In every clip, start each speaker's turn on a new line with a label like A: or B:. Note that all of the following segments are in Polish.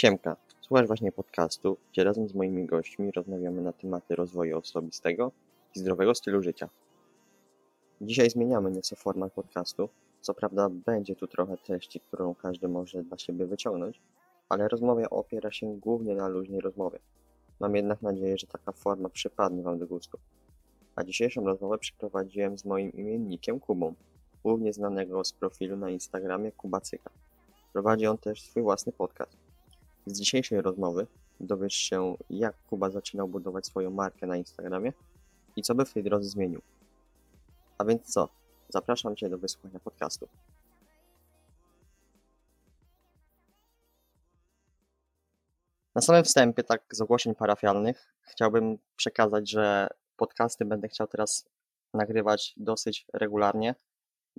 A: Siemka, słuchasz właśnie podcastu, gdzie razem z moimi gośćmi rozmawiamy na tematy rozwoju osobistego i zdrowego stylu życia. Dzisiaj zmieniamy nieco format podcastu. Co prawda będzie tu trochę treści, którą każdy może dla siebie wyciągnąć, ale rozmowa opiera się głównie na luźnej rozmowie. Mam jednak nadzieję, że taka forma przypadnie Wam do gustu. A dzisiejszą rozmowę przeprowadziłem z moim imiennikiem Kubą, głównie znanego z profilu na Instagramie Kubacyka. Prowadzi on też swój własny podcast. Z dzisiejszej rozmowy dowiesz się, jak Kuba zaczynał budować swoją markę na Instagramie i co by w tej drodze zmienił. A więc co? Zapraszam Cię do wysłuchania podcastu. Na samym wstępie, tak z ogłoszeń parafialnych, chciałbym przekazać, że podcasty będę chciał teraz nagrywać dosyć regularnie,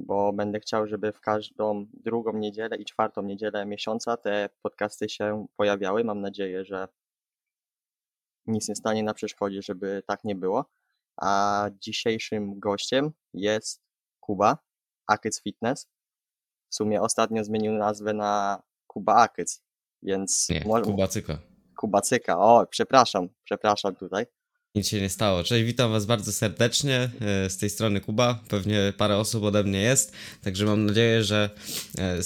A: bo będę chciał, żeby w każdą drugą niedzielę i czwartą niedzielę miesiąca te podcasty się pojawiały. Mam nadzieję, że nic nie stanie na przeszkodzie, żeby tak nie było. A dzisiejszym gościem jest Kuba, Akyc Fitness. W sumie ostatnio zmienił nazwę na Kuba Akyc, więc...
B: Nie,
A: mo-
B: Kubacyka.
A: Kubacyka, o, przepraszam, przepraszam tutaj.
B: Nic się nie stało. Cześć, witam was bardzo serdecznie. e, Z tej strony Kuba. Pewnie parę osób ode mnie jest, także mam nadzieję, że e,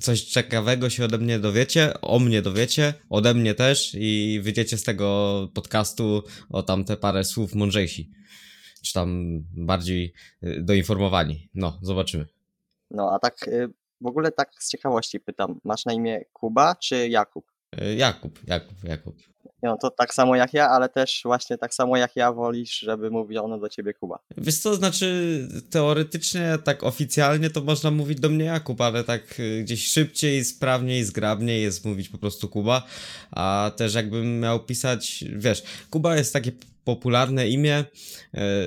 B: coś ciekawego się ode mnie dowiecie, o mnie dowiecie, ode mnie też i wyjdziecie z tego podcastu o tamte parę słów mądrzejsi. Czy tam bardziej e, doinformowani. No, zobaczymy.
A: No, a tak w ogóle tak z ciekawości pytam, masz na imię Kuba czy Jakub?
B: Jakub, Jakub, Jakub.
A: No to tak samo jak ja, ale też właśnie tak samo jak ja wolisz, żeby mówiono do ciebie Kuba.
B: Wiesz co, znaczy teoretycznie, tak oficjalnie to można mówić do mnie Jakub, ale tak y, gdzieś szybciej, sprawniej, zgrabniej jest mówić po prostu Kuba, a też jakbym miał pisać, wiesz, Kuba jest takie popularne imię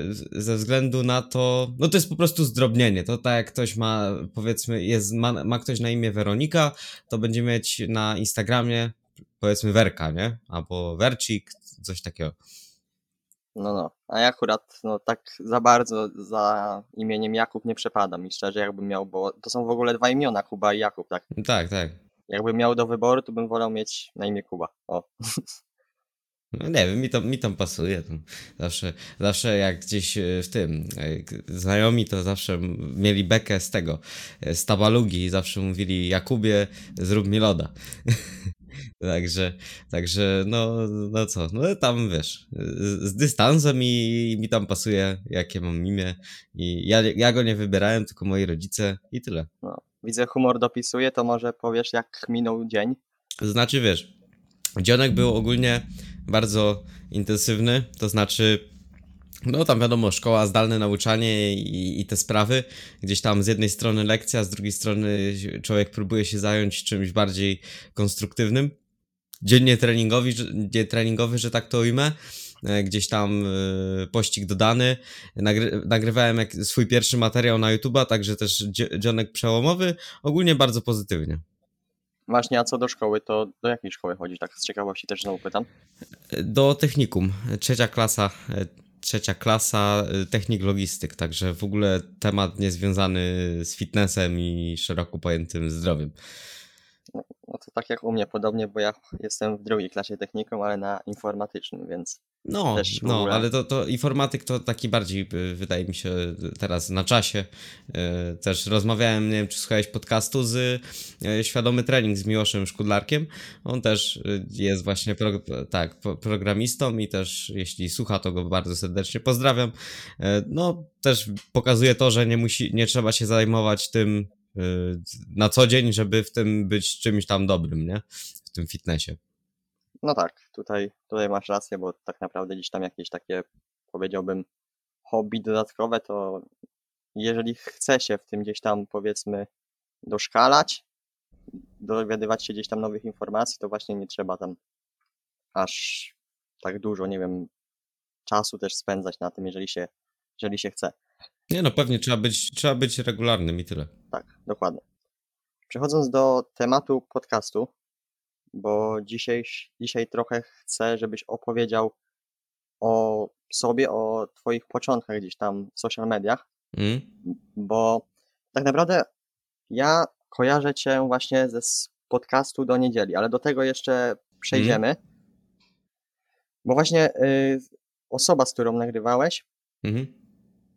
B: z- ze względu na to, no to jest po prostu zdrobnienie, to tak jak ktoś ma, powiedzmy, jest, ma, ma ktoś na imię Weronika, to będzie mieć na Instagramie powiedzmy Werka, nie? Albo Wercik, coś takiego.
A: No, no. A ja akurat no tak za bardzo za imieniem Jakub nie przepadam i szczerze jakbym miał, bo to są w ogóle dwa imiona, Kuba i Jakub, tak.
B: Tak, tak.
A: Jakbym miał do wyboru, to bym wolał mieć na imię Kuba. O,
B: No nie wiem, mi tam, mi tam pasuje. Tam zawsze, zawsze jak gdzieś e, w tym e, znajomi to zawsze mieli bekę z tego, e, z tabalugi i zawsze mówili Jakubie, zrób mi loda. także, także no, no co, no tam wiesz, z, dystansem i mi tam pasuje jakie mam imię i ja, ja go nie wybierałem, tylko moi rodzice i tyle.
A: no. Widzę humor dopisuje, to może powiesz jak minął dzień?
B: To znaczy, wiesz, dzionek był ogólnie bardzo intensywny, to znaczy, no tam wiadomo, szkoła, zdalne nauczanie i, i te sprawy. Gdzieś tam z jednej strony lekcja, z drugiej strony człowiek próbuje się zająć czymś bardziej konstruktywnym. Dziennie treningowy, treningowy, że tak to ujmę. E, Gdzieś tam e, pościg dodany. Nagry, nagrywałem swój pierwszy materiał na YouTube'a, także też dzionek przełomowy. Ogólnie bardzo pozytywnie.
A: Właśnie, a co do szkoły, to do jakiej szkoły chodzisz? Tak z ciekawości też znowu pytam.
B: Do technikum. Trzecia klasa, e, trzecia klasa e, technik logistyk, także w ogóle temat niezwiązany z fitnessem i szeroko pojętym zdrowiem.
A: No to tak jak u mnie podobnie, bo ja jestem w drugiej klasie technikum, ale na informatycznym, więc
B: No, no,
A: ogóle.
B: ale to, to informatyk to taki bardziej, y, wydaje mi się, teraz na czasie. Y, Też rozmawiałem, nie wiem, czy słuchałeś podcastu z y, Świadomy Trening z Miłoszem Szkudlarkiem. On też y, jest właśnie pro, tak, programistą i też jeśli słucha, to go bardzo serdecznie pozdrawiam. Y, No, też pokazuje to, że nie musi, nie trzeba się zajmować tym y, na co dzień, żeby w tym być czymś tam dobrym, nie? W tym fitnessie.
A: no tak, tutaj, tutaj masz rację, bo tak naprawdę gdzieś tam jakieś takie, powiedziałbym, hobby dodatkowe, to jeżeli chce się w tym gdzieś tam, powiedzmy, doszkalać, dowiadywać się gdzieś tam nowych informacji, to właśnie nie trzeba tam aż tak dużo, nie wiem, czasu też spędzać na tym, jeżeli się, jeżeli się chce.
B: Nie no, pewnie trzeba być, trzeba być regularnym i tyle.
A: Tak, dokładnie. Przechodząc do tematu podcastu, bo dzisiaj, dzisiaj trochę chcę, żebyś opowiedział o sobie, o Twoich początkach gdzieś tam w social mediach,
B: Mm?
A: bo tak naprawdę ja kojarzę Cię właśnie ze podcastu do niedzieli, ale do tego jeszcze przejdziemy. Bo właśnie y, osoba, z którą nagrywałeś,
B: Mhm.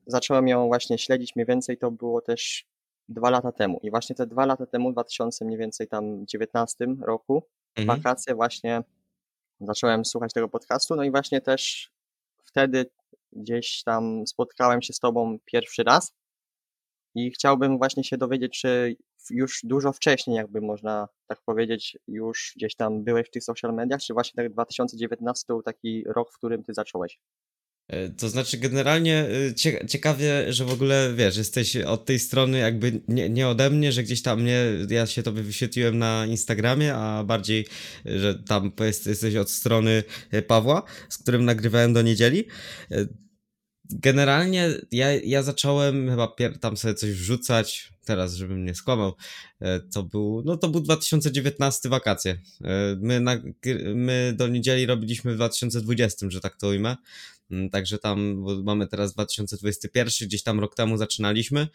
A: zacząłem ją właśnie śledzić mniej więcej, to było też dwa lata temu. I właśnie te dwa lata temu, w 2000 mniej więcej tam 19 roku,
B: Mhm.
A: wakacje właśnie zacząłem słuchać tego podcastu, no i właśnie też wtedy gdzieś tam spotkałem się z tobą pierwszy raz i chciałbym właśnie się dowiedzieć, czy już dużo wcześniej, jakby można tak powiedzieć, już gdzieś tam byłeś w tych social mediach, czy właśnie tak 2019 to był taki rok, w którym ty zacząłeś?
B: E, To znaczy, generalnie y, cie, ciekawie, że w ogóle wiesz, jesteś od tej strony jakby nie, nie ode mnie, że gdzieś tam nie, ja się tobie wyświetliłem na Instagramie, a bardziej, y, że tam jesteś od strony y, Pawła, z którym nagrywałem do niedzieli. Y, Generalnie ja, ja zacząłem chyba tam sobie coś wrzucać, teraz żebym nie skłamał, e, to był, no to był 2019 wakacje. E, My, na, my do niedzieli robiliśmy w 2020, że tak to ujmę. Mm, Także tam, bo mamy teraz 2021, gdzieś tam rok temu zaczynaliśmy,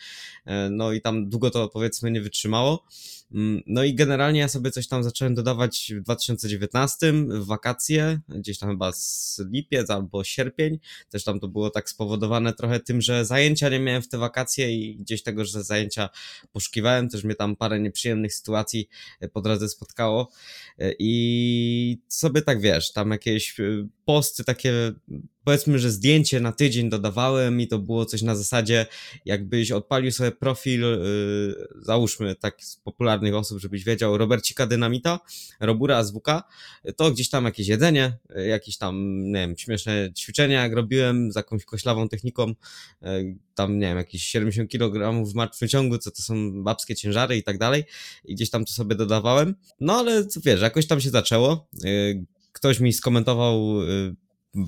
B: e, no i tam długo to powiedzmy nie wytrzymało. Mm, No i generalnie ja sobie coś tam zacząłem dodawać w 2019, w wakacje, gdzieś tam chyba z lipiec albo sierpień. Też tam to było tak spowodowane trochę tym, że zajęcia nie miałem w te wakacje i gdzieś tego, że zajęcia poszukiwałem. Też mnie tam parę nieprzyjemnych sytuacji e, po drodze spotkało. E, I sobie tak wiesz, tam jakieś posty takie, powiedzmy, że zdjęcie na tydzień dodawałem i to było coś na zasadzie, jakbyś odpalił sobie profil, yy, załóżmy tak z popularnych osób, żebyś wiedział, Robercika Dynamita, Robura Azwuka, to gdzieś tam jakieś jedzenie, yy, jakieś tam, nie wiem, śmieszne ćwiczenia, jak robiłem z jakąś koślawą techniką, yy, tam, nie wiem, jakieś 70 kg w martwym ciągu, co to są babskie ciężary i tak dalej, i gdzieś tam to sobie dodawałem, no ale wiesz, jakoś tam się zaczęło, yy, ktoś mi skomentował yy,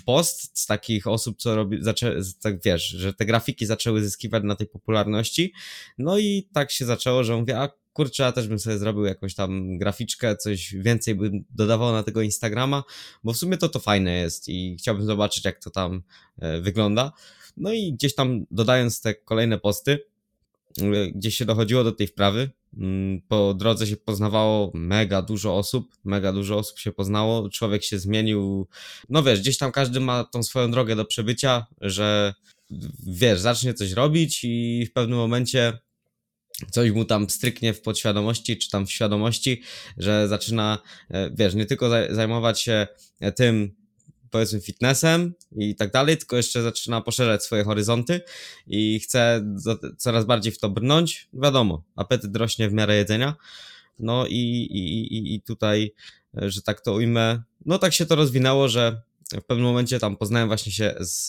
B: post z takich osób, co robi, zaczę, tak wiesz, że te grafiki zaczęły zyskiwać na tej popularności. No i tak się zaczęło, że mówię, a kurczę, ja też bym sobie zrobił jakąś tam graficzkę, coś więcej bym dodawał na tego Instagrama, bo w sumie to to fajne jest i chciałbym zobaczyć, jak to tam e, wygląda. No i gdzieś tam dodając te kolejne posty, e, gdzieś się dochodziło do tej wprawy. Mm, Po drodze się poznawało mega dużo osób, mega dużo osób się poznało, człowiek się zmienił. No wiesz, gdzieś tam każdy ma tą swoją drogę do przebycia, że wiesz, zacznie coś robić i w pewnym momencie coś mu tam stryknie w podświadomości, czy tam w świadomości, że zaczyna, e, wiesz, nie tylko zaj- zajmować się e, tym, powiedzmy, fitnessem i tak dalej, tylko jeszcze zaczyna poszerzać swoje horyzonty i chce coraz bardziej w to brnąć. Wiadomo, apetyt rośnie w miarę jedzenia. No i, i, i, i tutaj, e, że tak to ujmę, no tak się to rozwinęło, że w pewnym momencie tam poznałem właśnie się z,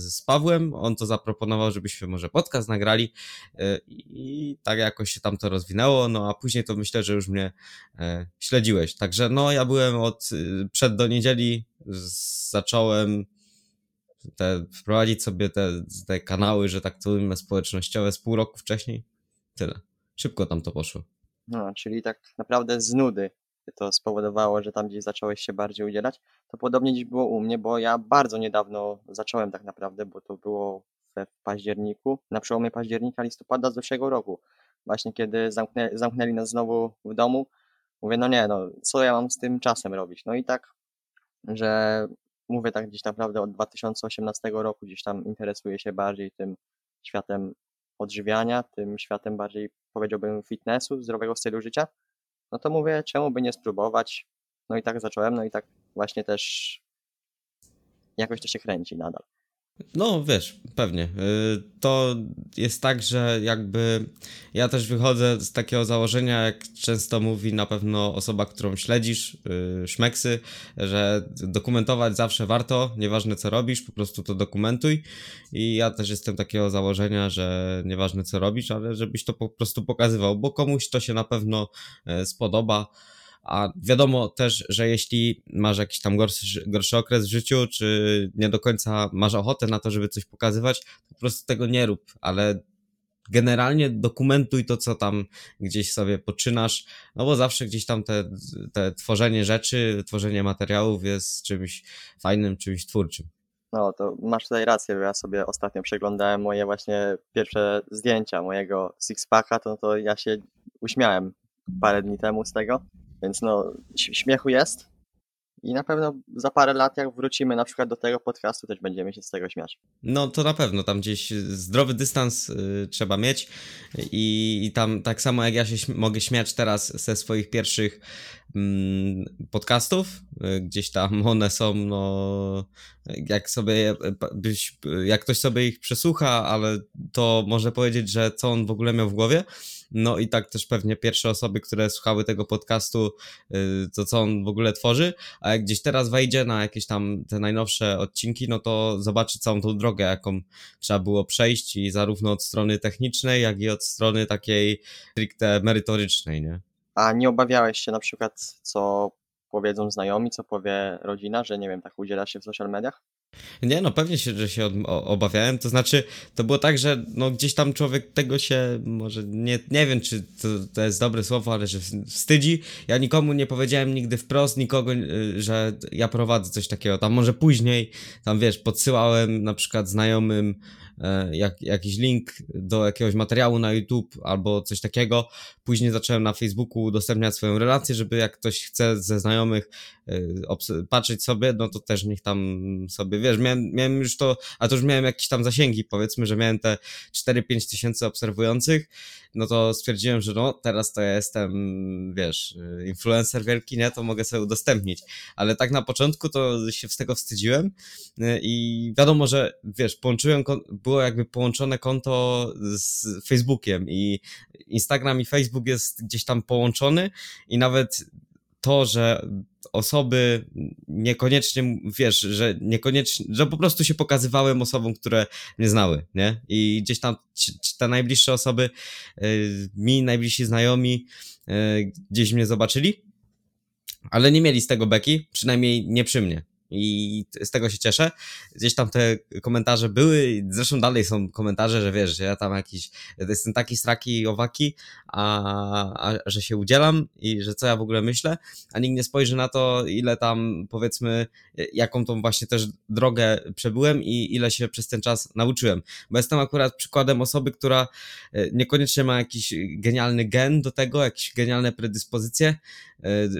B: z Pawłem, on to zaproponował, żebyśmy może podcast nagrali e, i tak jakoś się tam to rozwinęło, no a później to myślę, że już mnie e, śledziłeś. Także no ja byłem od, y, przed do niedzieli zacząłem te, wprowadzić sobie te, te kanały, że tak to ujmę, społecznościowe z pół roku wcześniej. Tyle. Szybko tam to poszło.
A: No, czyli tak naprawdę z nudy to spowodowało, że tam gdzieś zacząłeś się bardziej udzielać. To podobnie dziś było u mnie, bo ja bardzo niedawno zacząłem tak naprawdę, bo to było we październiku, na przełomie października, listopada zeszłego roku. Właśnie kiedy zamknę, zamknęli nas znowu w domu, mówię, no nie, no co ja mam z tym czasem robić? No i tak, że mówię tak gdzieś naprawdę od 2018 roku gdzieś tam interesuję się bardziej tym światem odżywiania, tym światem bardziej powiedziałbym fitnessu, zdrowego stylu życia, no to mówię, czemu by nie spróbować? No i tak zacząłem, no i tak właśnie też jakoś to się kręci nadal.
B: No, wiesz, pewnie. Y, To jest tak, że jakby ja też wychodzę z takiego założenia, jak często mówi na pewno osoba, którą śledzisz, y, szmeksy, że dokumentować zawsze warto, nieważne co robisz, po prostu to dokumentuj. I ja też jestem takiego założenia, że nieważne co robisz, ale żebyś to po prostu pokazywał, bo komuś to się na pewno e, spodoba. A wiadomo też, że jeśli masz jakiś tam gorszy, gorszy okres w życiu, czy nie do końca masz ochotę na to, żeby coś pokazywać, po prostu tego nie rób, ale generalnie dokumentuj to, co tam gdzieś sobie poczynasz, no bo zawsze gdzieś tam te, te tworzenie rzeczy, tworzenie materiałów jest czymś fajnym, czymś twórczym.
A: No to masz tutaj rację, bo ja sobie ostatnio przeglądałem moje właśnie pierwsze zdjęcia mojego sixpacka, to, to ja się uśmiałem parę dni temu z tego. Więc no, śmiechu jest. I na pewno za parę lat, jak wrócimy na przykład do tego podcastu, też będziemy się z tego śmiać.
B: No to na pewno, tam gdzieś zdrowy dystans y, trzeba mieć i, i tam tak samo jak ja się mogę śmiać teraz ze swoich pierwszych podcastów, y, gdzieś tam one są, no jak sobie, jak ktoś sobie ich przesłucha, ale to może powiedzieć, że co on w ogóle miał w głowie, no i tak też pewnie pierwsze osoby, które słuchały tego podcastu, y, to co on w ogóle tworzy, a jak gdzieś teraz wejdzie na jakieś tam te najnowsze odcinki, no to zobaczy całą tą drogę, jaką trzeba było przejść i zarówno od strony technicznej, jak i od strony takiej stricte merytorycznej, nie?
A: A nie obawiałeś się na przykład, co powiedzą znajomi, co powie rodzina, że nie wiem, tak udziela się w social mediach?
B: Nie, no pewnie się, że się obawiałem, to znaczy to było tak, że no gdzieś tam człowiek tego się może, nie, nie wiem czy to, to jest dobre słowo, ale że wstydzi. Ja nikomu nie powiedziałem nigdy wprost, nikogo, y, że ja prowadzę coś takiego, tam może później, tam wiesz, podsyłałem na przykład znajomym jak, jakiś link do jakiegoś materiału na YouTube albo coś takiego. Później zacząłem na Facebooku udostępniać swoją relację, żeby jak ktoś chce ze znajomych patrzeć sobie, no to też niech tam sobie, wiesz, miałem, miałem już to, a to już miałem jakieś tam zasięgi, powiedzmy, że miałem te 4-5 tysięcy obserwujących, no to stwierdziłem, że no teraz to ja jestem, wiesz, y, influencer wielki, nie, to mogę sobie udostępnić, ale tak na początku to się z tego wstydziłem y, i wiadomo, że wiesz, połączyłem, było jakby połączone konto z Facebookiem i Instagram i Facebook jest gdzieś tam połączony i nawet to, że osoby niekoniecznie, wiesz, że niekoniecznie, że po prostu się pokazywałem osobom, które mnie znały, nie? I gdzieś tam te najbliższe osoby, y, mi najbliżsi znajomi y, gdzieś mnie zobaczyli, ale nie mieli z tego beki, przynajmniej nie przy mnie. I z tego się cieszę. Gdzieś tam te komentarze były, zresztą dalej są komentarze, że wiesz, że ja tam jakiś, jestem taki straki i owaki, a, a że się udzielam i że co ja w ogóle myślę, a nikt nie spojrzy na to, ile tam powiedzmy, jaką tą właśnie też drogę przebyłem i ile się przez ten czas nauczyłem. Bo jestem akurat przykładem osoby, która e, niekoniecznie ma jakiś genialny gen do tego, jakieś genialne predyspozycje,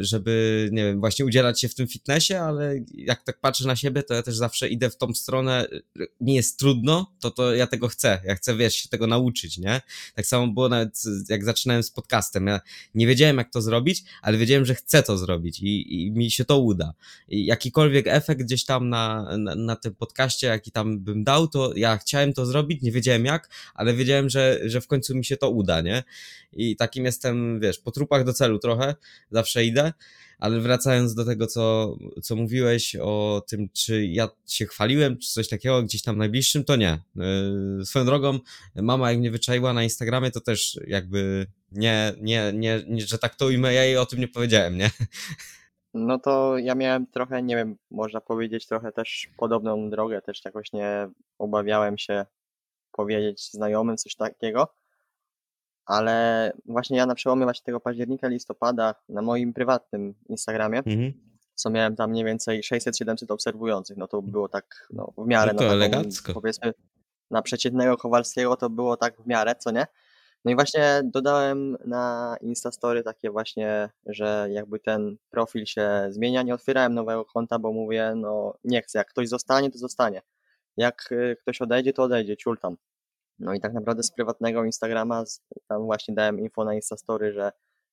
B: żeby, nie wiem, właśnie udzielać się w tym fitnessie, ale jak tak patrzę na siebie, to ja też zawsze idę w tą stronę, e, mi jest trudno, to to ja tego chcę, ja chcę, wiesz, się tego nauczyć, nie? Tak samo było nawet jak zaczynałem z podcastem, ja nie wiedziałem jak to zrobić, ale wiedziałem, że chcę to zrobić i, i mi się to uda. I jakikolwiek efekt gdzieś tam na, na, na tym podcaście, jaki tam bym dał, to ja chciałem to zrobić, nie wiedziałem jak, ale wiedziałem, że, że w końcu mi się to uda, nie? I takim jestem, wiesz, po trupach do celu trochę, zawsze idę. Ale wracając do tego, co, co mówiłeś o tym, czy ja się chwaliłem, czy coś takiego gdzieś tam najbliższym, to nie. Yy, swoją drogą, mama jak mnie wyczaiła na Instagramie, to też jakby nie, nie, nie, nie że tak to ujmę, ja jej o tym nie powiedziałem, nie?
A: No to ja miałem trochę, nie wiem, można powiedzieć trochę też podobną drogę, też jakoś nie obawiałem się powiedzieć znajomym coś takiego, ale właśnie ja na przełomie właśnie tego października, listopada na moim prywatnym Instagramie,
B: Mhm.
A: co miałem tam mniej więcej 600-700 obserwujących, no to było tak no, w miarę,
B: No to
A: taką,
B: elegancko.
A: powiedzmy na przeciętnego Kowalskiego to było tak w miarę, co nie? No i właśnie dodałem na Instastory takie właśnie, że jakby ten profil się zmienia, nie otwierałem nowego konta, bo mówię, no nie chcę, jak ktoś zostanie, to zostanie. Jak y, ktoś odejdzie, to odejdzie, ciul tam. No i tak naprawdę z prywatnego Instagrama tam właśnie dałem info na Instastory, że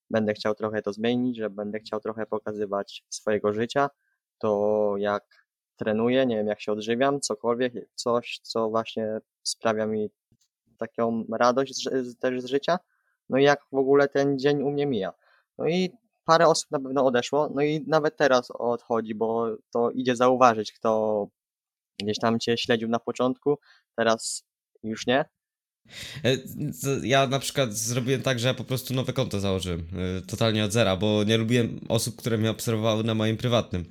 A: będę chciał trochę to zmienić, że będę chciał trochę pokazywać swojego życia, to jak trenuję, nie wiem jak się odżywiam, cokolwiek, coś co właśnie sprawia mi taką radość z, z, też z życia, no i jak w ogóle ten dzień u mnie mija. No i parę osób na pewno odeszło, no i nawet teraz odchodzi, bo to idzie zauważyć, kto gdzieś tam cię śledził na początku, teraz już nie.
B: E, Ja na przykład zrobiłem tak, że ja po prostu nowe konto założyłem, e, totalnie od zera, bo nie lubiłem osób, które mnie obserwowały na moim prywatnym.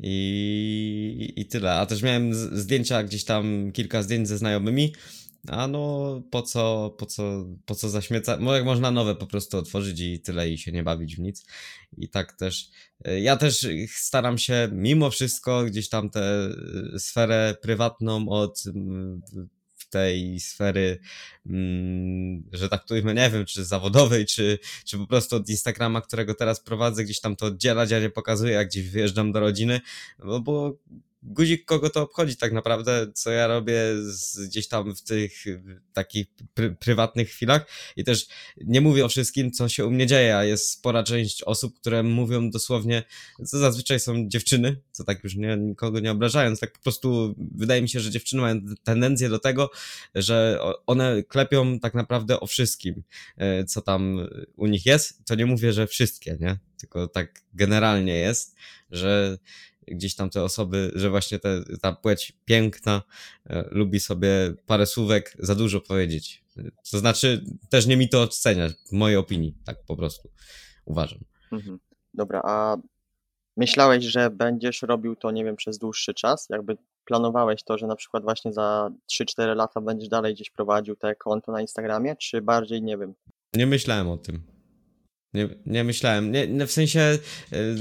B: I, i tyle. A też miałem zdjęcia gdzieś tam, kilka zdjęć ze znajomymi. A no, po co, po co, po co zaśmieca? Może można nowe po prostu otworzyć i tyle i się nie bawić w nic. I tak też. e, Ja też staram się mimo wszystko gdzieś tam tę sferę prywatną od tej sfery, mm, że tak to nie wiem, czy zawodowej, czy, czy po prostu od Instagrama, którego teraz prowadzę, gdzieś tam to oddzielać, a nie pokazuję, jak gdzieś wyjeżdżam do rodziny, no bo guzik kogo to obchodzi tak naprawdę, co ja robię z, gdzieś tam w tych takich pry, prywatnych chwilach. I też nie mówię o wszystkim, co się u mnie dzieje, a jest spora część osób, które mówią dosłownie, co zazwyczaj są dziewczyny, co tak już nie, nikogo nie obrażając, tak po prostu wydaje mi się, że dziewczyny mają tendencję do tego, że one klepią tak naprawdę o wszystkim, y, co tam u nich jest, to nie mówię, że wszystkie, nie, tylko tak generalnie jest, że gdzieś tam te osoby, że właśnie te, ta płeć piękna e, lubi sobie parę słówek za dużo powiedzieć. To znaczy, też nie mi to oceniać, w mojej opinii, tak po prostu uważam.
A: Mhm. Dobra, a myślałeś, że będziesz robił to, nie wiem, przez dłuższy czas? Jakby planowałeś to, że na przykład właśnie za 3-4 lata będziesz dalej gdzieś prowadził te konto na Instagramie, czy bardziej, nie wiem?
B: Nie myślałem o tym. Nie, nie myślałem. Nie, nie, w sensie, y,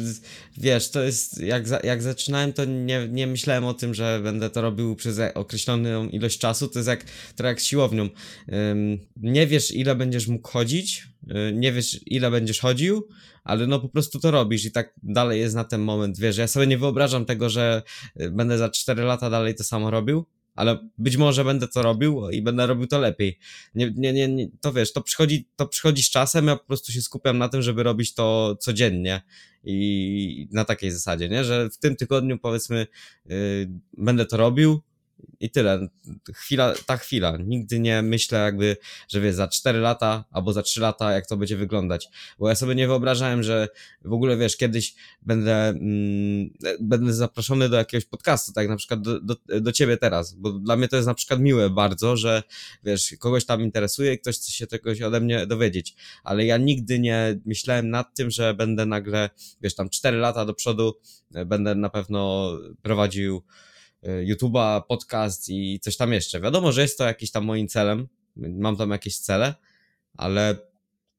B: wiesz, to jest. Jak, za, jak zaczynałem, to nie, nie myślałem o tym, że będę to robił przez określoną ilość czasu. To jest jak, to jak z siłownią. Nie wiesz, ile będziesz mógł chodzić, y, nie wiesz, ile będziesz chodził, ale no po prostu to robisz i tak dalej jest na ten moment. Wiesz, ja sobie nie wyobrażam tego, że będę za 4 lata dalej to samo robił ale być może będę to robił i będę robił to lepiej. Nie, nie, nie, nie, to wiesz, to przychodzi, to przychodzi z czasem, ja po prostu się skupiam na tym, żeby robić to codziennie i na takiej zasadzie, nie? że w tym tygodniu powiedzmy yy, będę to robił, i tyle. Chwila, ta chwila. Nigdy nie myślę jakby, że wiesz, za 4 lata albo za 3 lata, jak to będzie wyglądać. Bo ja sobie nie wyobrażałem, że w ogóle wiesz, kiedyś będę, mm, będę zaproszony do jakiegoś podcastu, tak na przykład do, do, do ciebie teraz. Bo dla mnie to jest na przykład miłe bardzo, że wiesz, kogoś tam interesuje ktoś chce się czegoś ode mnie dowiedzieć. Ale ja nigdy nie myślałem nad tym, że będę nagle, wiesz, tam 4 lata do przodu e, będę na pewno prowadził YouTube'a, podcast i coś tam jeszcze. Wiadomo, że jest to jakiś tam moim celem, mam tam jakieś cele, ale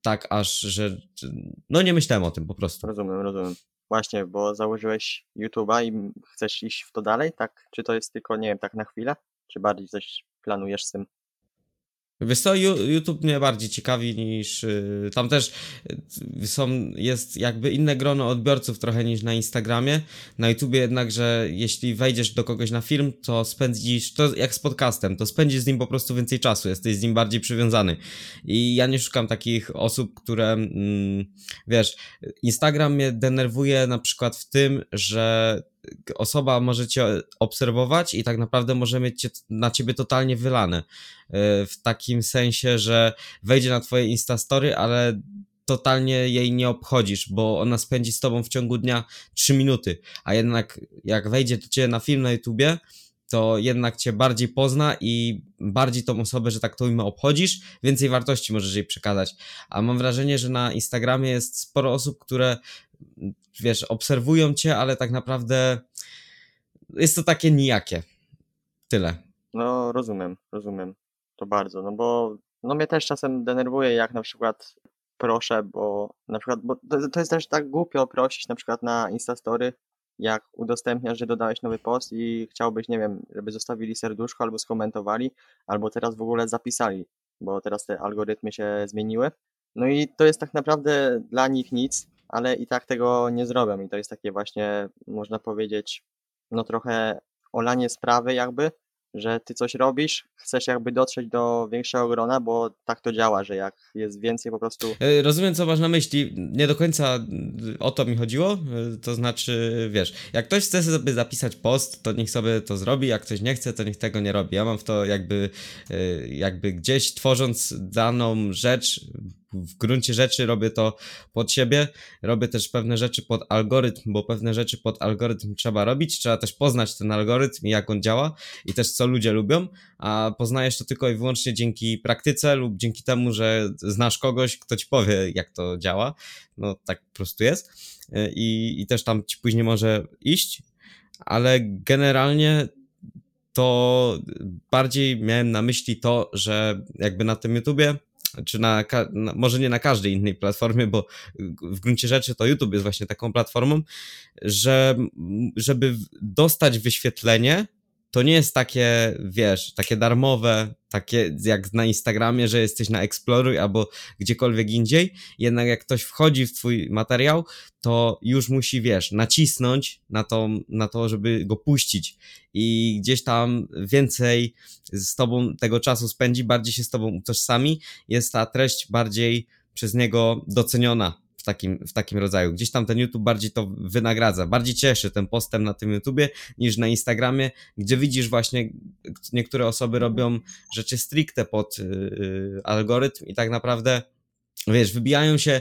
B: tak aż, że no nie myślałem o tym po prostu.
A: Rozumiem, rozumiem. Właśnie, bo założyłeś YouTube'a i chcesz iść w to dalej, tak? Czy to jest tylko, nie wiem, tak na chwilę? Czy bardziej coś planujesz z tym?
B: Wiesz co, YouTube mnie bardziej ciekawi niż y, tam też y, są, jest jakby inne grono odbiorców trochę niż na Instagramie. Na YouTubie jednak, że jeśli wejdziesz do kogoś na film, to spędzisz, to jak z podcastem, to spędzisz z nim po prostu więcej czasu, jesteś z nim bardziej przywiązany. I ja nie szukam takich osób, które, mm, wiesz, Instagram mnie denerwuje na przykład w tym, że osoba może cię obserwować i tak naprawdę może mieć na ciebie totalnie wylane. E, w takim sensie, że wejdzie na twoje Instastory, ale totalnie jej nie obchodzisz, bo ona spędzi z tobą w ciągu dnia 3 minuty, a jednak jak wejdzie do ciebie na film na YouTubie, to jednak cię bardziej pozna i bardziej tą osobę, że tak to ujmę, obchodzisz, więcej wartości możesz jej przekazać. A mam wrażenie, że na Instagramie jest sporo osób, które wiesz, obserwują cię, ale tak naprawdę jest to takie nijakie. Tyle.
A: No, rozumiem, rozumiem. To bardzo, no bo no mnie też czasem denerwuje, jak na przykład proszę, bo na przykład, bo to, to jest też tak głupio prosić na przykład na Instastory, jak udostępniasz, że dodałeś nowy post i chciałbyś, nie wiem, żeby zostawili serduszko albo skomentowali, albo teraz w ogóle zapisali, bo teraz te algorytmy się zmieniły. No i to jest tak naprawdę dla nich nic, ale i tak tego nie zrobią i to jest takie właśnie, można powiedzieć, no trochę olanie sprawy jakby, że ty coś robisz, chcesz jakby dotrzeć do większego grona, bo tak to działa, że jak jest więcej po prostu.
B: E, rozumiem, co masz na myśli. Nie do końca o to mi chodziło. E, to znaczy, wiesz, jak ktoś chce sobie zapisać post, to niech sobie to zrobi, jak ktoś nie chce, to niech tego nie robi. Ja mam w to jakby, e, jakby gdzieś tworząc daną rzecz, w gruncie rzeczy robię to pod siebie, robię też pewne rzeczy pod algorytm, bo pewne rzeczy pod algorytm trzeba robić, trzeba też poznać ten algorytm i jak on działa i też co ludzie lubią, a poznajesz to tylko i wyłącznie dzięki praktyce lub dzięki temu, że znasz kogoś, kto ci powie, jak to działa. No tak po prostu jest. I, i też tam ci później może iść, ale generalnie to bardziej miałem na myśli to, że jakby na tym YouTubie czy na, na, może nie na każdej innej platformie, bo w gruncie rzeczy to YouTube jest właśnie taką platformą, że żeby dostać wyświetlenie, to nie jest takie, wiesz, takie darmowe, takie jak na Instagramie, że jesteś na Exploruj albo gdziekolwiek indziej. Jednak jak ktoś wchodzi w twój materiał, to już musi, wiesz, nacisnąć na to, na to, żeby go puścić. I gdzieś tam więcej z tobą tego czasu spędzi, bardziej się z tobą utożsami, jest ta treść bardziej przez niego doceniona w takim, w takim rodzaju. Gdzieś tam ten YouTube bardziej to wynagradza, bardziej cieszy ten postęp na tym YouTubie niż na Instagramie, gdzie widzisz właśnie, niektóre osoby robią rzeczy stricte pod yy, algorytm i tak naprawdę wiesz, wybijają się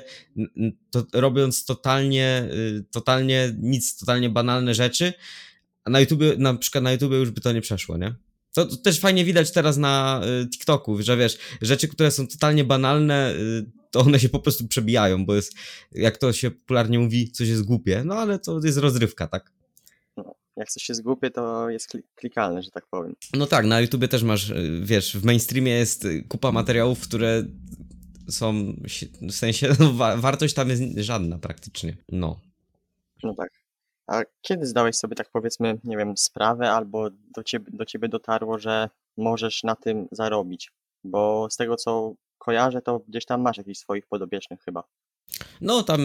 B: to, robiąc totalnie, yy, totalnie nic, totalnie banalne rzeczy, a na YouTube, na przykład na YouTube już by to nie przeszło, nie? To, to, też fajnie widać teraz na y, TikToku, że wiesz, rzeczy, które są totalnie banalne, y, to one się po prostu przebijają, bo jest, jak to się popularnie mówi, coś jest głupie, no ale to jest rozrywka, tak?
A: No, jak coś jest głupie, to jest klikalne, że tak powiem.
B: No tak, na YouTubie też masz, y, wiesz, w mainstreamie jest kupa materiałów, które są, w sensie, no, wartość tam jest żadna praktycznie, no.
A: No tak. A kiedy zdałeś sobie tak powiedzmy, nie wiem, sprawę albo do ciebie, do ciebie dotarło, że możesz na tym zarobić? Bo z tego co kojarzę, to gdzieś tam masz jakichś swoich podobiecznych chyba.
B: No tam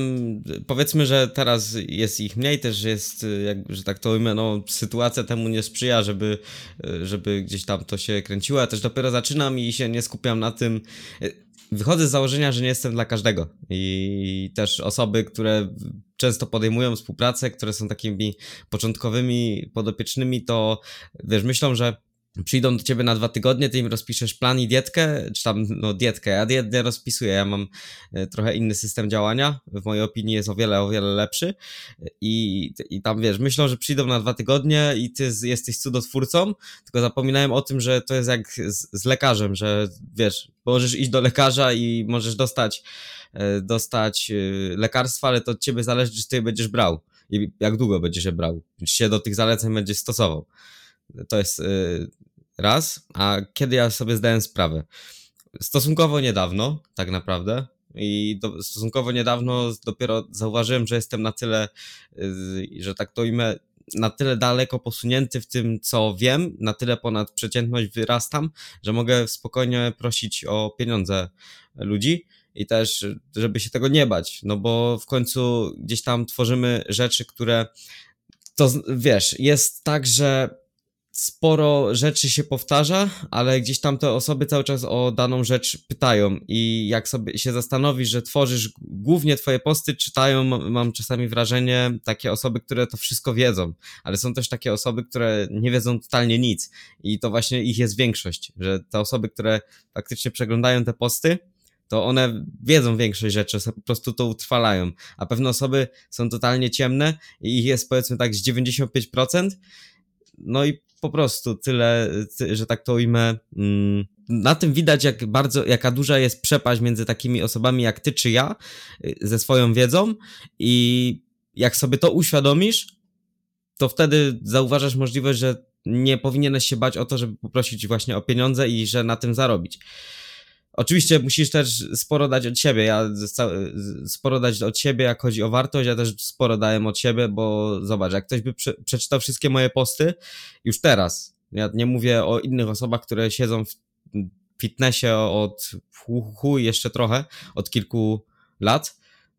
B: powiedzmy, że teraz jest ich mniej, też jest, jak, że tak to ujmę, no sytuacja temu nie sprzyja, żeby, żeby gdzieś tam to się kręciło. Ja też dopiero zaczynam i się nie skupiam na tym. Wychodzę z założenia, że nie jestem dla każdego i też osoby, które często podejmują współpracę, które są takimi początkowymi podopiecznymi, to wiesz, myślą, że przyjdą do ciebie na dwa tygodnie, ty im rozpiszesz plan i dietkę, czy tam, no dietkę, ja diet nie rozpisuję, ja mam e, trochę inny system działania, w mojej opinii jest o wiele, o wiele lepszy. I, i tam, wiesz, myślą, że przyjdą na dwa tygodnie i ty jesteś cudotwórcą, tylko zapominają o tym, że to jest jak z, z lekarzem, że, wiesz, możesz iść do lekarza i możesz dostać, e, dostać e, lekarstwa, ale to od ciebie zależy, czy ty je będziesz brał i jak długo będziesz je brał, czy się do tych zaleceń będziesz stosował. To jest raz, a kiedy ja sobie zdałem sprawę? Stosunkowo niedawno, tak naprawdę. I do, stosunkowo niedawno dopiero zauważyłem, że jestem na tyle, że tak to imię, na tyle daleko posunięty w tym, co wiem, na tyle ponad przeciętność wyrastam, że mogę spokojnie prosić o pieniądze ludzi i też, żeby się tego nie bać, no bo w końcu gdzieś tam tworzymy rzeczy, które to wiesz, jest tak, że sporo rzeczy się powtarza, ale gdzieś tam te osoby cały czas o daną rzecz pytają. I jak sobie się zastanowisz, że tworzysz głównie twoje posty, czytają, mam czasami wrażenie, takie osoby, które to wszystko wiedzą, ale są też takie osoby, które nie wiedzą totalnie nic. I to właśnie ich jest większość, że te osoby, które faktycznie przeglądają te posty, to one wiedzą większość rzeczy, po prostu to utrwalają, a pewne osoby są totalnie ciemne i ich jest powiedzmy tak z 95%, no i po prostu tyle, że tak to ujmę. Mm, na tym widać, jak bardzo, jaka duża jest przepaść między takimi osobami jak ty czy ja, y, ze swoją wiedzą, i jak sobie to uświadomisz, to wtedy zauważasz możliwość, że nie powinieneś się bać o to, żeby poprosić właśnie o pieniądze i że na tym zarobić. Oczywiście musisz też sporo dać od siebie. Ja sporo dać od siebie, jak chodzi o wartość. Ja też sporo dałem od siebie, bo zobacz, jak ktoś by prze, przeczytał wszystkie moje posty już teraz, ja nie mówię o innych osobach, które siedzą w fitnessie od hu, jeszcze trochę, od kilku lat,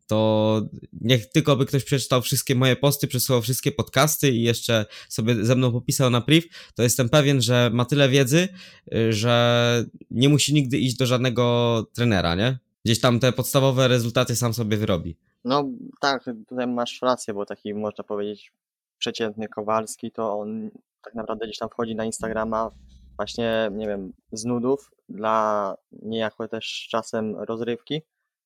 B: to niech tylko by ktoś przeczytał wszystkie moje posty, przesłał wszystkie podcasty i jeszcze sobie ze mną popisał na priv, to jestem pewien, że ma tyle wiedzy, y, że nie musi nigdy iść do żadnego trenera, nie? Gdzieś tam te podstawowe rezultaty sam sobie wyrobi.
A: No tak, tutaj masz rację, bo taki można powiedzieć przeciętny Kowalski, to on tak naprawdę gdzieś tam wchodzi na Instagrama właśnie, nie wiem, z nudów, dla niejako też czasem rozrywki,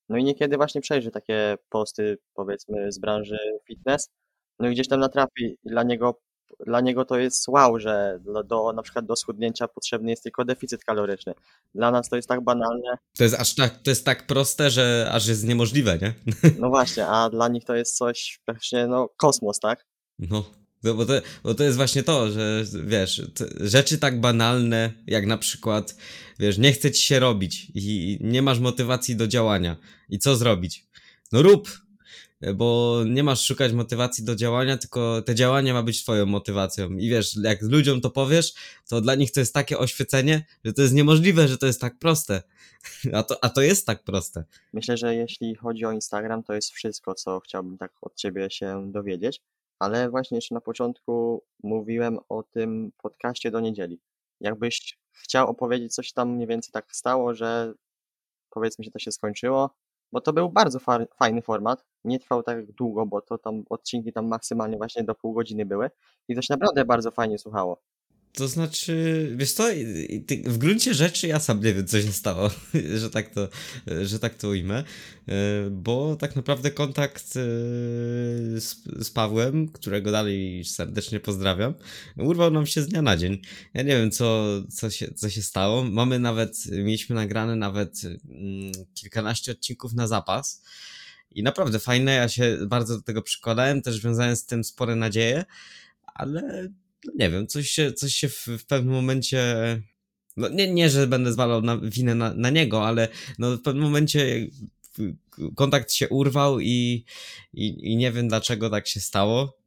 A: no i niekiedy właśnie przejrzy takie posty, powiedzmy, z branży fitness, no i gdzieś tam natrafi. Dla niego, dla niego to jest wow, że do, do, na przykład do schudnięcia potrzebny jest tylko deficyt kaloryczny. Dla nas to jest tak banalne.
B: To jest aż tak, to jest tak proste, że aż jest niemożliwe, nie?
A: No właśnie, a dla nich to jest coś praktycznie, no, kosmos, tak?
B: No. No bo to, bo to jest właśnie to, że wiesz, rzeczy tak banalne, jak na przykład, wiesz, nie chce ci się robić i nie masz motywacji do działania. I co zrobić? No rób. bo nie masz szukać motywacji do działania, tylko te działanie ma być twoją motywacją. I wiesz, jak ludziom to powiesz, to dla nich to jest takie oświecenie, że to jest niemożliwe, że to jest tak proste. A to, a to jest tak proste.
A: Myślę, że jeśli chodzi o Instagram, to jest wszystko, co chciałbym tak od ciebie się dowiedzieć, ale właśnie jeszcze na początku mówiłem o tym podcaście do niedzieli. Jakbyś chciał opowiedzieć, coś tam mniej więcej tak stało, że powiedzmy się to się skończyło, bo to był bardzo fa fajny format, nie trwał tak długo, bo to tam odcinki tam maksymalnie właśnie do pół godziny były i to się naprawdę bardzo fajnie słuchało.
B: To znaczy, wiesz co, w gruncie rzeczy ja sam nie wiem, co się stało, że tak to, że tak to ujmę, e, bo tak naprawdę kontakt e, z, z Pawłem, którego dalej serdecznie pozdrawiam, urwał nam się z dnia na dzień. Ja nie wiem, co, co, się, co się stało. Mamy nawet, mieliśmy nagrane nawet mm, kilkanaście odcinków na zapas i naprawdę fajne, ja się bardzo do tego przykładałem, też wiązałem z tym spore nadzieje, ale nie wiem, coś się, coś się w, w pewnym momencie. No nie, nie, że będę zwalał na, winę na, na niego, ale no w pewnym momencie kontakt się urwał i, i, i nie wiem dlaczego tak się stało.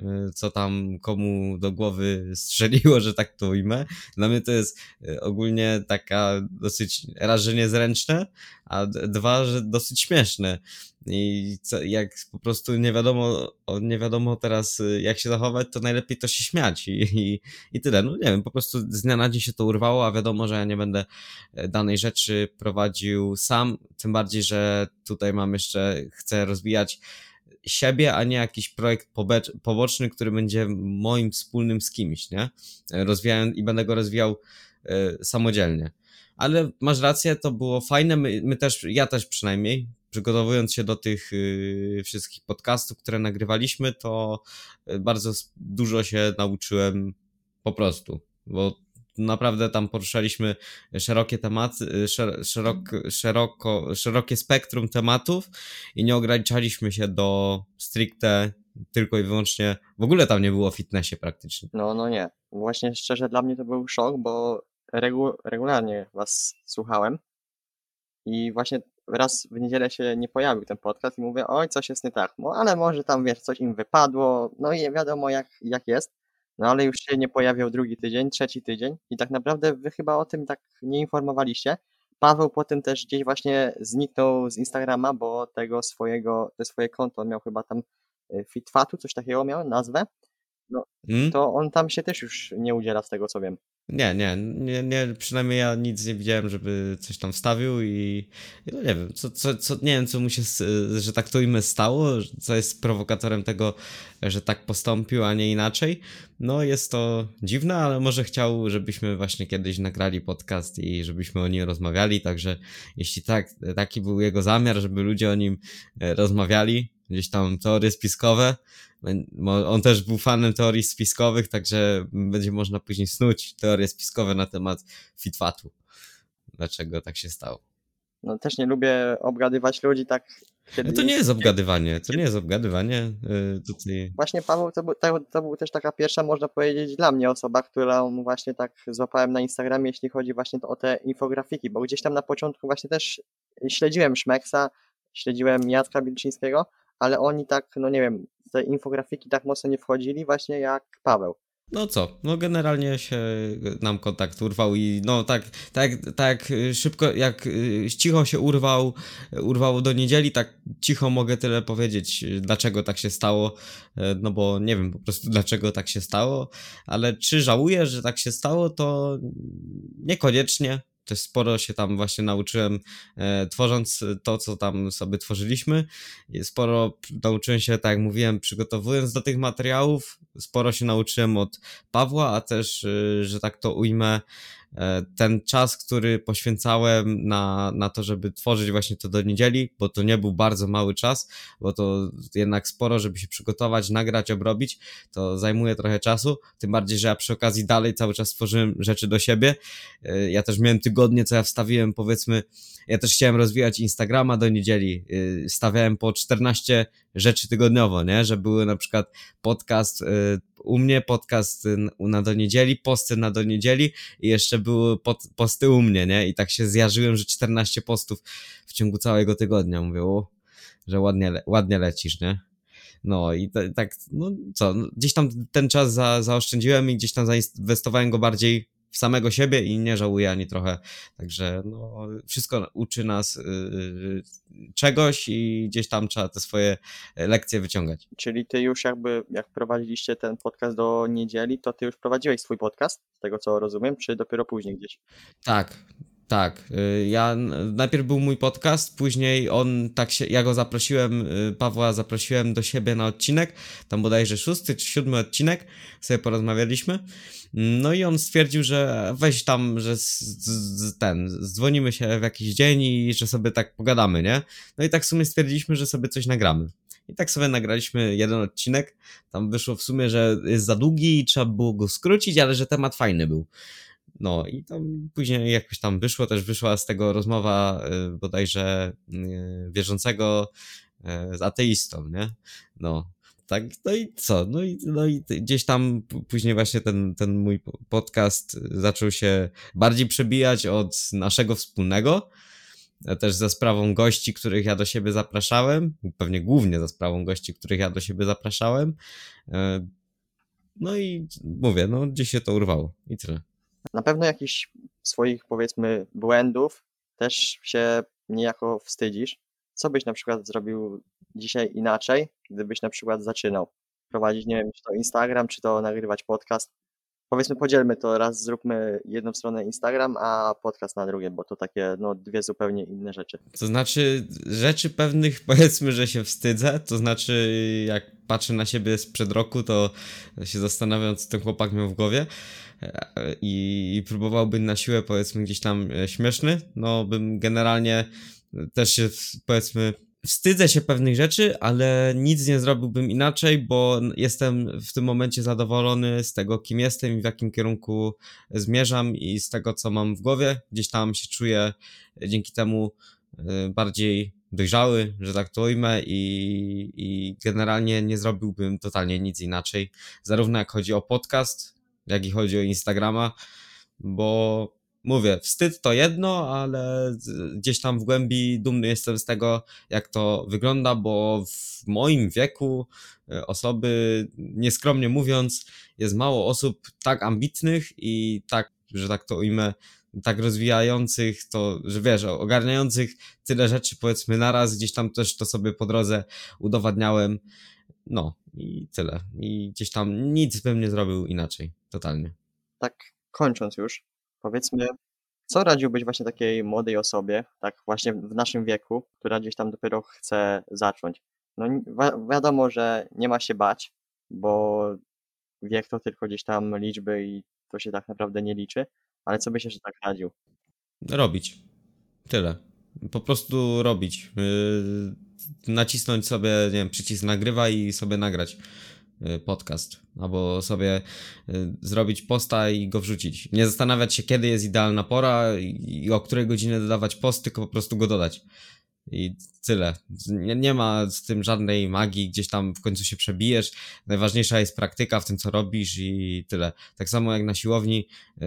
B: Y, co tam komu do głowy strzeliło, że tak to ujmę. Dla mnie to jest y, ogólnie taka dosyć raz, że niezręczne, a dwa, że dosyć śmieszne. I co, jak po prostu nie wiadomo, nie wiadomo teraz y, jak się zachować, to najlepiej to się śmiać i, i, i tyle. No nie wiem, po prostu z dnia na dzień się to urwało, a wiadomo, że ja nie będę danej rzeczy prowadził sam, tym bardziej, że tutaj mam jeszcze, chcę rozwijać siebie, a nie jakiś projekt poboczny, który będzie moim wspólnym z kimś, nie? Rozwijałem i będę go rozwijał y, samodzielnie. Ale masz rację, to było fajne. My, my, też, ja też przynajmniej, przygotowując się do tych y, wszystkich podcastów, które nagrywaliśmy, to e, bardzo dużo się nauczyłem po prostu, bo naprawdę tam poruszaliśmy szerokie tematy, szerok, szeroko, szerokie spektrum tematów i nie ograniczaliśmy się do stricte tylko i wyłącznie, w ogóle tam nie było fitnessie praktycznie.
A: No, no nie. Właśnie szczerze dla mnie to był szok, bo regu regularnie was słuchałem i właśnie raz w niedzielę się nie pojawił ten podcast i mówię, oj, coś jest nie tak, no ale może tam, wiesz, coś im wypadło, no i wiadomo jak, jak jest. No ale już się nie pojawiał drugi tydzień, trzeci tydzień i tak naprawdę wy chyba o tym tak nie informowaliście. Paweł potem też gdzieś właśnie zniknął z Instagrama, bo tego swojego, te swoje konto miał chyba tam e, Fitfatu, coś takiego miał, nazwę. No, hmm? to on tam się też już nie udziela z tego co wiem.
B: Nie, nie, nie, nie, przynajmniej ja nic nie widziałem, żeby coś tam wstawił i, no nie wiem, co, co, co, nie wiem, co mu się, że tak to imię stało, co jest prowokatorem tego, że tak postąpił, a nie inaczej. No jest to dziwne, ale może chciał, żebyśmy właśnie kiedyś nagrali podcast i żebyśmy o nim rozmawiali, także jeśli tak, taki był jego zamiar, żeby ludzie o nim e, rozmawiali, gdzieś tam teorie spiskowe, on też był fanem teorii spiskowych, także będzie można później snuć teorie spiskowe na temat Fitwatu. Dlaczego tak się stało?
A: No też nie lubię obgadywać ludzi tak.
B: Kiedy... No to nie jest obgadywanie, to nie jest obgadywanie. Yy, tutaj...
A: Właśnie Paweł, to był, to, to był też taka pierwsza, można powiedzieć, dla mnie osoba, którą właśnie tak złapałem na Instagramie, jeśli chodzi właśnie o te infografiki, bo gdzieś tam na początku właśnie też śledziłem Szmeksa, śledziłem Jacka Bilczyńskiego, ale oni tak, no nie wiem, te infografiki tak mocno nie wchodzili właśnie jak Paweł.
B: No co, no generalnie się nam kontakt urwał i no tak, tak, tak szybko, jak y, cicho się urwał, urwało do niedzieli, tak cicho mogę tyle powiedzieć, dlaczego tak się stało, e, no bo nie wiem po prostu dlaczego tak się stało, ale czy żałuję, że tak się stało, to niekoniecznie, też sporo się tam właśnie nauczyłem, e, tworząc to, co tam sobie tworzyliśmy. Sporo nauczyłem się, tak jak mówiłem, przygotowując do tych materiałów. Sporo się nauczyłem od Pawła, a też, e, że tak to ujmę, E, ten czas, który poświęcałem na, na to, żeby tworzyć właśnie to do niedzieli, bo to nie był bardzo mały czas, bo to jednak sporo, żeby się przygotować, nagrać, obrobić, to zajmuje trochę czasu, tym bardziej, że ja przy okazji dalej cały czas tworzyłem rzeczy do siebie. E, ja też miałem tygodnie, co ja wstawiłem, powiedzmy, ja też chciałem rozwijać Instagrama do niedzieli. E, stawiałem po 14 rzeczy tygodniowo, nie? Że były na przykład podcast u mnie, podcast na do niedzieli, posty na do niedzieli i jeszcze były pod, posty u mnie, nie? I tak się zjarzyłem, że 14 postów w ciągu całego tygodnia. Mówię, o, że ładnie, le- ładnie lecisz, nie? No i ta- tak, no co, no, gdzieś tam ten czas za, zaoszczędziłem i gdzieś tam zainwestowałem go bardziej w samego siebie i nie żałuję ani trochę. Także no, wszystko uczy nas yy, czegoś i gdzieś tam trzeba te swoje lekcje wyciągać.
A: Czyli ty już jakby, jak prowadziliście ten podcast do niedzieli, to ty już prowadziłeś swój podcast, z tego co rozumiem, czy dopiero później gdzieś?
B: Tak, tak. Y, Ja najpierw był mój podcast, później on tak się, ja go zaprosiłem, y, Pawła zaprosiłem do siebie na odcinek, tam bodajże szósty czy siódmy odcinek, sobie porozmawialiśmy. No i on stwierdził, że weź tam, że z, z, ten, dzwonimy się w jakiś dzień i że sobie tak pogadamy, nie? No i tak w sumie stwierdziliśmy, że sobie coś nagramy. I tak sobie nagraliśmy jeden odcinek. Tam wyszło w sumie, że jest za długi i trzeba było go skrócić, ale że temat fajny był. No i tam później jakoś tam wyszło, też wyszła z tego rozmowa y, bodajże y, wierzącego y, z ateistą, nie? No. Tak, no i co? No i, no i gdzieś tam później właśnie ten, ten mój po- podcast zaczął się bardziej przebijać od naszego wspólnego, e, też za sprawą gości, których ja do siebie zapraszałem, pewnie głównie za sprawą gości, których ja do siebie zapraszałem. E, No i mówię, no gdzieś się to urwało i tyle.
A: Na pewno jakichś swoich, powiedzmy, błędów też się niejako wstydzisz. Co byś na przykład zrobił dzisiaj inaczej, gdybyś na przykład zaczynał prowadzić, nie wiem, czy to Instagram, czy to nagrywać podcast? Powiedzmy, podzielmy to, raz zróbmy jedną stronę Instagram, a podcast na drugie, bo to takie, no, dwie zupełnie inne rzeczy.
B: To znaczy, rzeczy pewnych powiedzmy, że się wstydzę. To znaczy, jak patrzę na siebie sprzed roku, to się zastanawiam, co ten chłopak miał w głowie. I, i próbowałbym na siłę, powiedzmy, gdzieś tam e, śmieszny. No, bym generalnie też się, powiedzmy, wstydzę się pewnych rzeczy, ale nic nie zrobiłbym inaczej, bo jestem w tym momencie zadowolony z tego, kim jestem i w jakim kierunku zmierzam i z tego, co mam w głowie. Gdzieś tam się czuję dzięki temu y, bardziej dojrzały, że tak to ujmę i, i generalnie nie zrobiłbym totalnie nic inaczej, zarówno jak chodzi o podcast, jak i chodzi o Instagrama, bo mówię, wstyd to jedno, ale gdzieś tam w głębi dumny jestem z tego, jak to wygląda, bo w moim wieku y, osoby, nieskromnie mówiąc, jest mało osób tak ambitnych i tak, że tak to ujmę, tak rozwijających to, że wiesz, ogarniających tyle rzeczy powiedzmy naraz, gdzieś tam też to sobie po drodze udowadniałem. No i tyle. I gdzieś tam nic bym nie zrobił inaczej, totalnie.
A: Tak kończąc już, powiedzmy, co radziłbyś właśnie takiej młodej osobie, tak właśnie w naszym wieku, która gdzieś tam dopiero chce zacząć? No wi- wiadomo, że nie ma się bać, bo wiek to tylko gdzieś tam liczby i to się tak naprawdę nie liczy, ale co byś jeszcze tak radził?
B: Robić. Tyle. Po prostu robić. Yy, nacisnąć sobie, nie wiem, przycisk nagrywa i sobie nagrać podcast. Albo sobie yy, zrobić posta i go wrzucić. Nie zastanawiać się, kiedy jest idealna pora i, o której godzinie dodawać post, tylko po prostu go dodać. I tyle. Nie, nie ma z tym żadnej magii, gdzieś tam w końcu się przebijesz. Najważniejsza jest praktyka w tym, co robisz i tyle. Tak samo jak na siłowni, yy,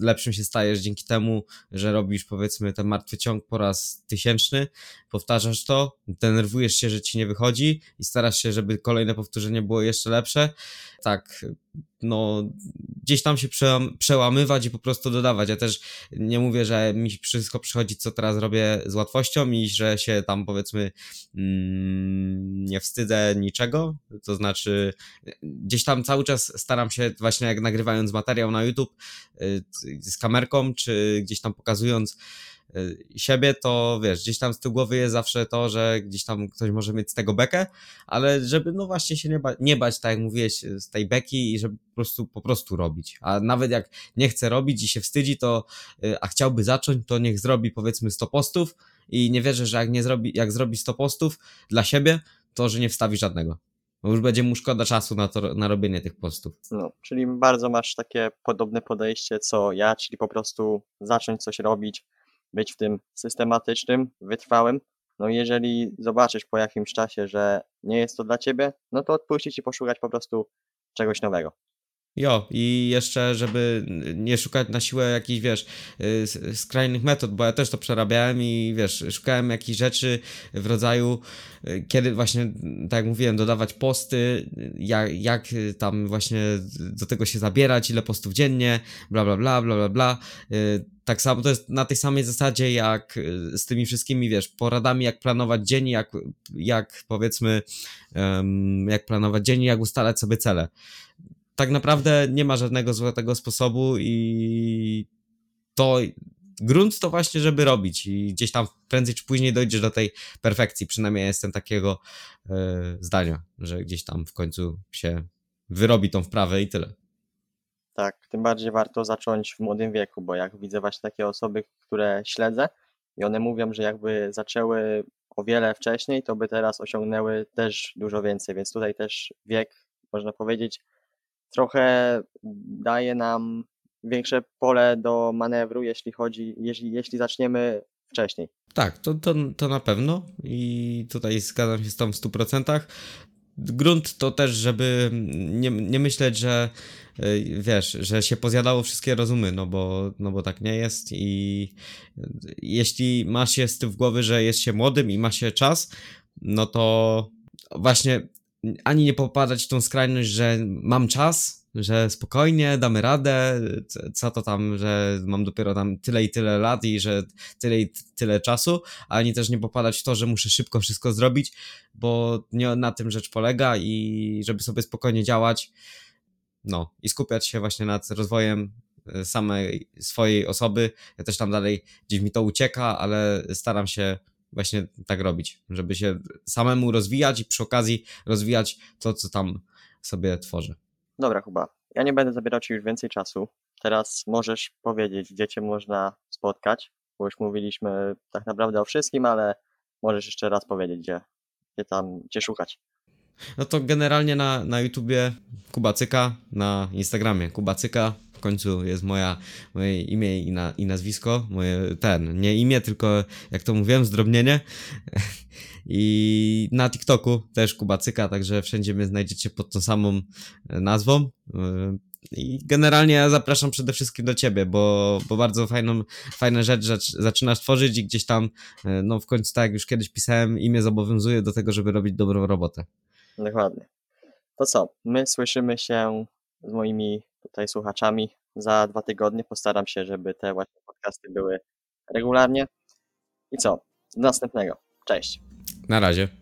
B: lepszym się stajesz dzięki temu, że robisz powiedzmy ten martwy ciąg po raz tysięczny, powtarzasz to, denerwujesz się, że ci nie wychodzi i starasz się, żeby kolejne powtórzenie było jeszcze lepsze. Tak, no gdzieś tam się przełam- przełamywać i po prostu dodawać. Ja też nie mówię, że mi wszystko przychodzi, co teraz robię z łatwością i że się tam powiedzmy mm, nie wstydzę niczego. To znaczy gdzieś tam cały czas staram się właśnie jak nagrywając materiał na YouTube y, z kamerką, czy gdzieś tam pokazując siebie, to wiesz, gdzieś tam z tyłu głowy jest zawsze to, że gdzieś tam ktoś może mieć z tego bekę, ale żeby no właśnie się nie, ba- nie bać, tak jak mówiłeś, z tej beki i żeby po prostu, po prostu robić. A nawet jak nie chce robić i się wstydzi, to y, a chciałby zacząć, to niech zrobi powiedzmy 100 postów i nie wierzę, że jak nie zrobi, jak zrobi 100 postów dla siebie, to że nie wstawi żadnego. Bo już będzie mu szkoda czasu na to, na robienie tych postów.
A: No, czyli bardzo masz takie podobne podejście co ja, czyli po prostu zacząć coś robić, być w tym systematycznym, wytrwałym. No jeżeli zobaczysz po jakimś czasie, że nie jest to dla ciebie, no to odpuścić i poszukać po prostu czegoś nowego.
B: Jo, i jeszcze, żeby nie szukać na siłę jakichś, wiesz, y, skrajnych metod, bo ja też to przerabiałem i wiesz, szukałem jakichś rzeczy w rodzaju, y, kiedy właśnie, tak jak mówiłem, dodawać posty, y, jak, jak tam właśnie do tego się zabierać, ile postów dziennie, bla, bla, bla, bla, bla, bla. Tak samo to jest na tej samej zasadzie, jak z tymi wszystkimi, wiesz, poradami, jak planować dzień, jak, jak powiedzmy, jak planować dzień, jak ustalać sobie cele tak naprawdę nie ma żadnego złotego sposobu i to grunt to właśnie, żeby robić i gdzieś tam prędzej czy później dojdziesz do tej perfekcji. Przynajmniej jestem takiego e, zdania, że gdzieś tam w końcu się wyrobi tą wprawę i tyle.
A: Tak, tym bardziej warto zacząć w młodym wieku, bo jak widzę właśnie takie osoby, które śledzę i one mówią, że jakby zaczęły o wiele wcześniej, to by teraz osiągnęły też dużo więcej, więc tutaj też wiek, można powiedzieć, trochę daje nam większe pole do manewru, jeśli chodzi, jeśli, jeśli zaczniemy wcześniej.
B: Tak, to, to, to na pewno i tutaj zgadzam się z tą w 100%. Grunt to też, żeby nie, nie myśleć, że y, wiesz, że się pozjadało wszystkie rozumy, no bo, no bo tak nie jest i jeśli ma się z tym w głowie, że jest się młodym i ma się czas, no to właśnie ani nie popadać w tą skrajność, że mam czas, że spokojnie, damy radę, co to tam, że mam dopiero tam tyle i tyle lat i że tyle i tyle czasu, ani też nie popadać w to, że muszę szybko wszystko zrobić, bo nie na tym rzecz polega i żeby sobie spokojnie działać, no i skupiać się właśnie nad rozwojem e, samej swojej osoby. Ja też tam dalej gdzieś mi to ucieka, ale staram się właśnie tak robić, żeby się samemu rozwijać i przy okazji rozwijać to, co tam sobie tworzę.
A: Dobra, Kuba, ja nie będę zabierał Ci już więcej czasu. Teraz możesz powiedzieć, gdzie Cię można spotkać, bo już mówiliśmy tak naprawdę o wszystkim, ale możesz jeszcze raz powiedzieć, gdzie, gdzie tam Cię szukać.
B: No to generalnie na, na YouTubie Kubacyka, na Instagramie Kubacyka. W końcu jest moja, moje imię i, na, i nazwisko. Moje, ten, nie imię, tylko jak to mówiłem, zdrobnienie. I na TikToku też Kubacyka, także wszędzie mnie znajdziecie pod tą samą nazwą. I generalnie ja zapraszam przede wszystkim do ciebie, bo, bo bardzo fajną, fajne rzecz, zaczynasz tworzyć i gdzieś tam, no w końcu tak jak już kiedyś pisałem, imię zobowiązuje do tego, żeby robić dobrą robotę.
A: Dokładnie. To co? My słyszymy się z moimi tutaj słuchaczami za dwa tygodnie. Postaram się, żeby te właśnie podcasty były regularnie. I co? Do następnego. Cześć.
B: Na razie.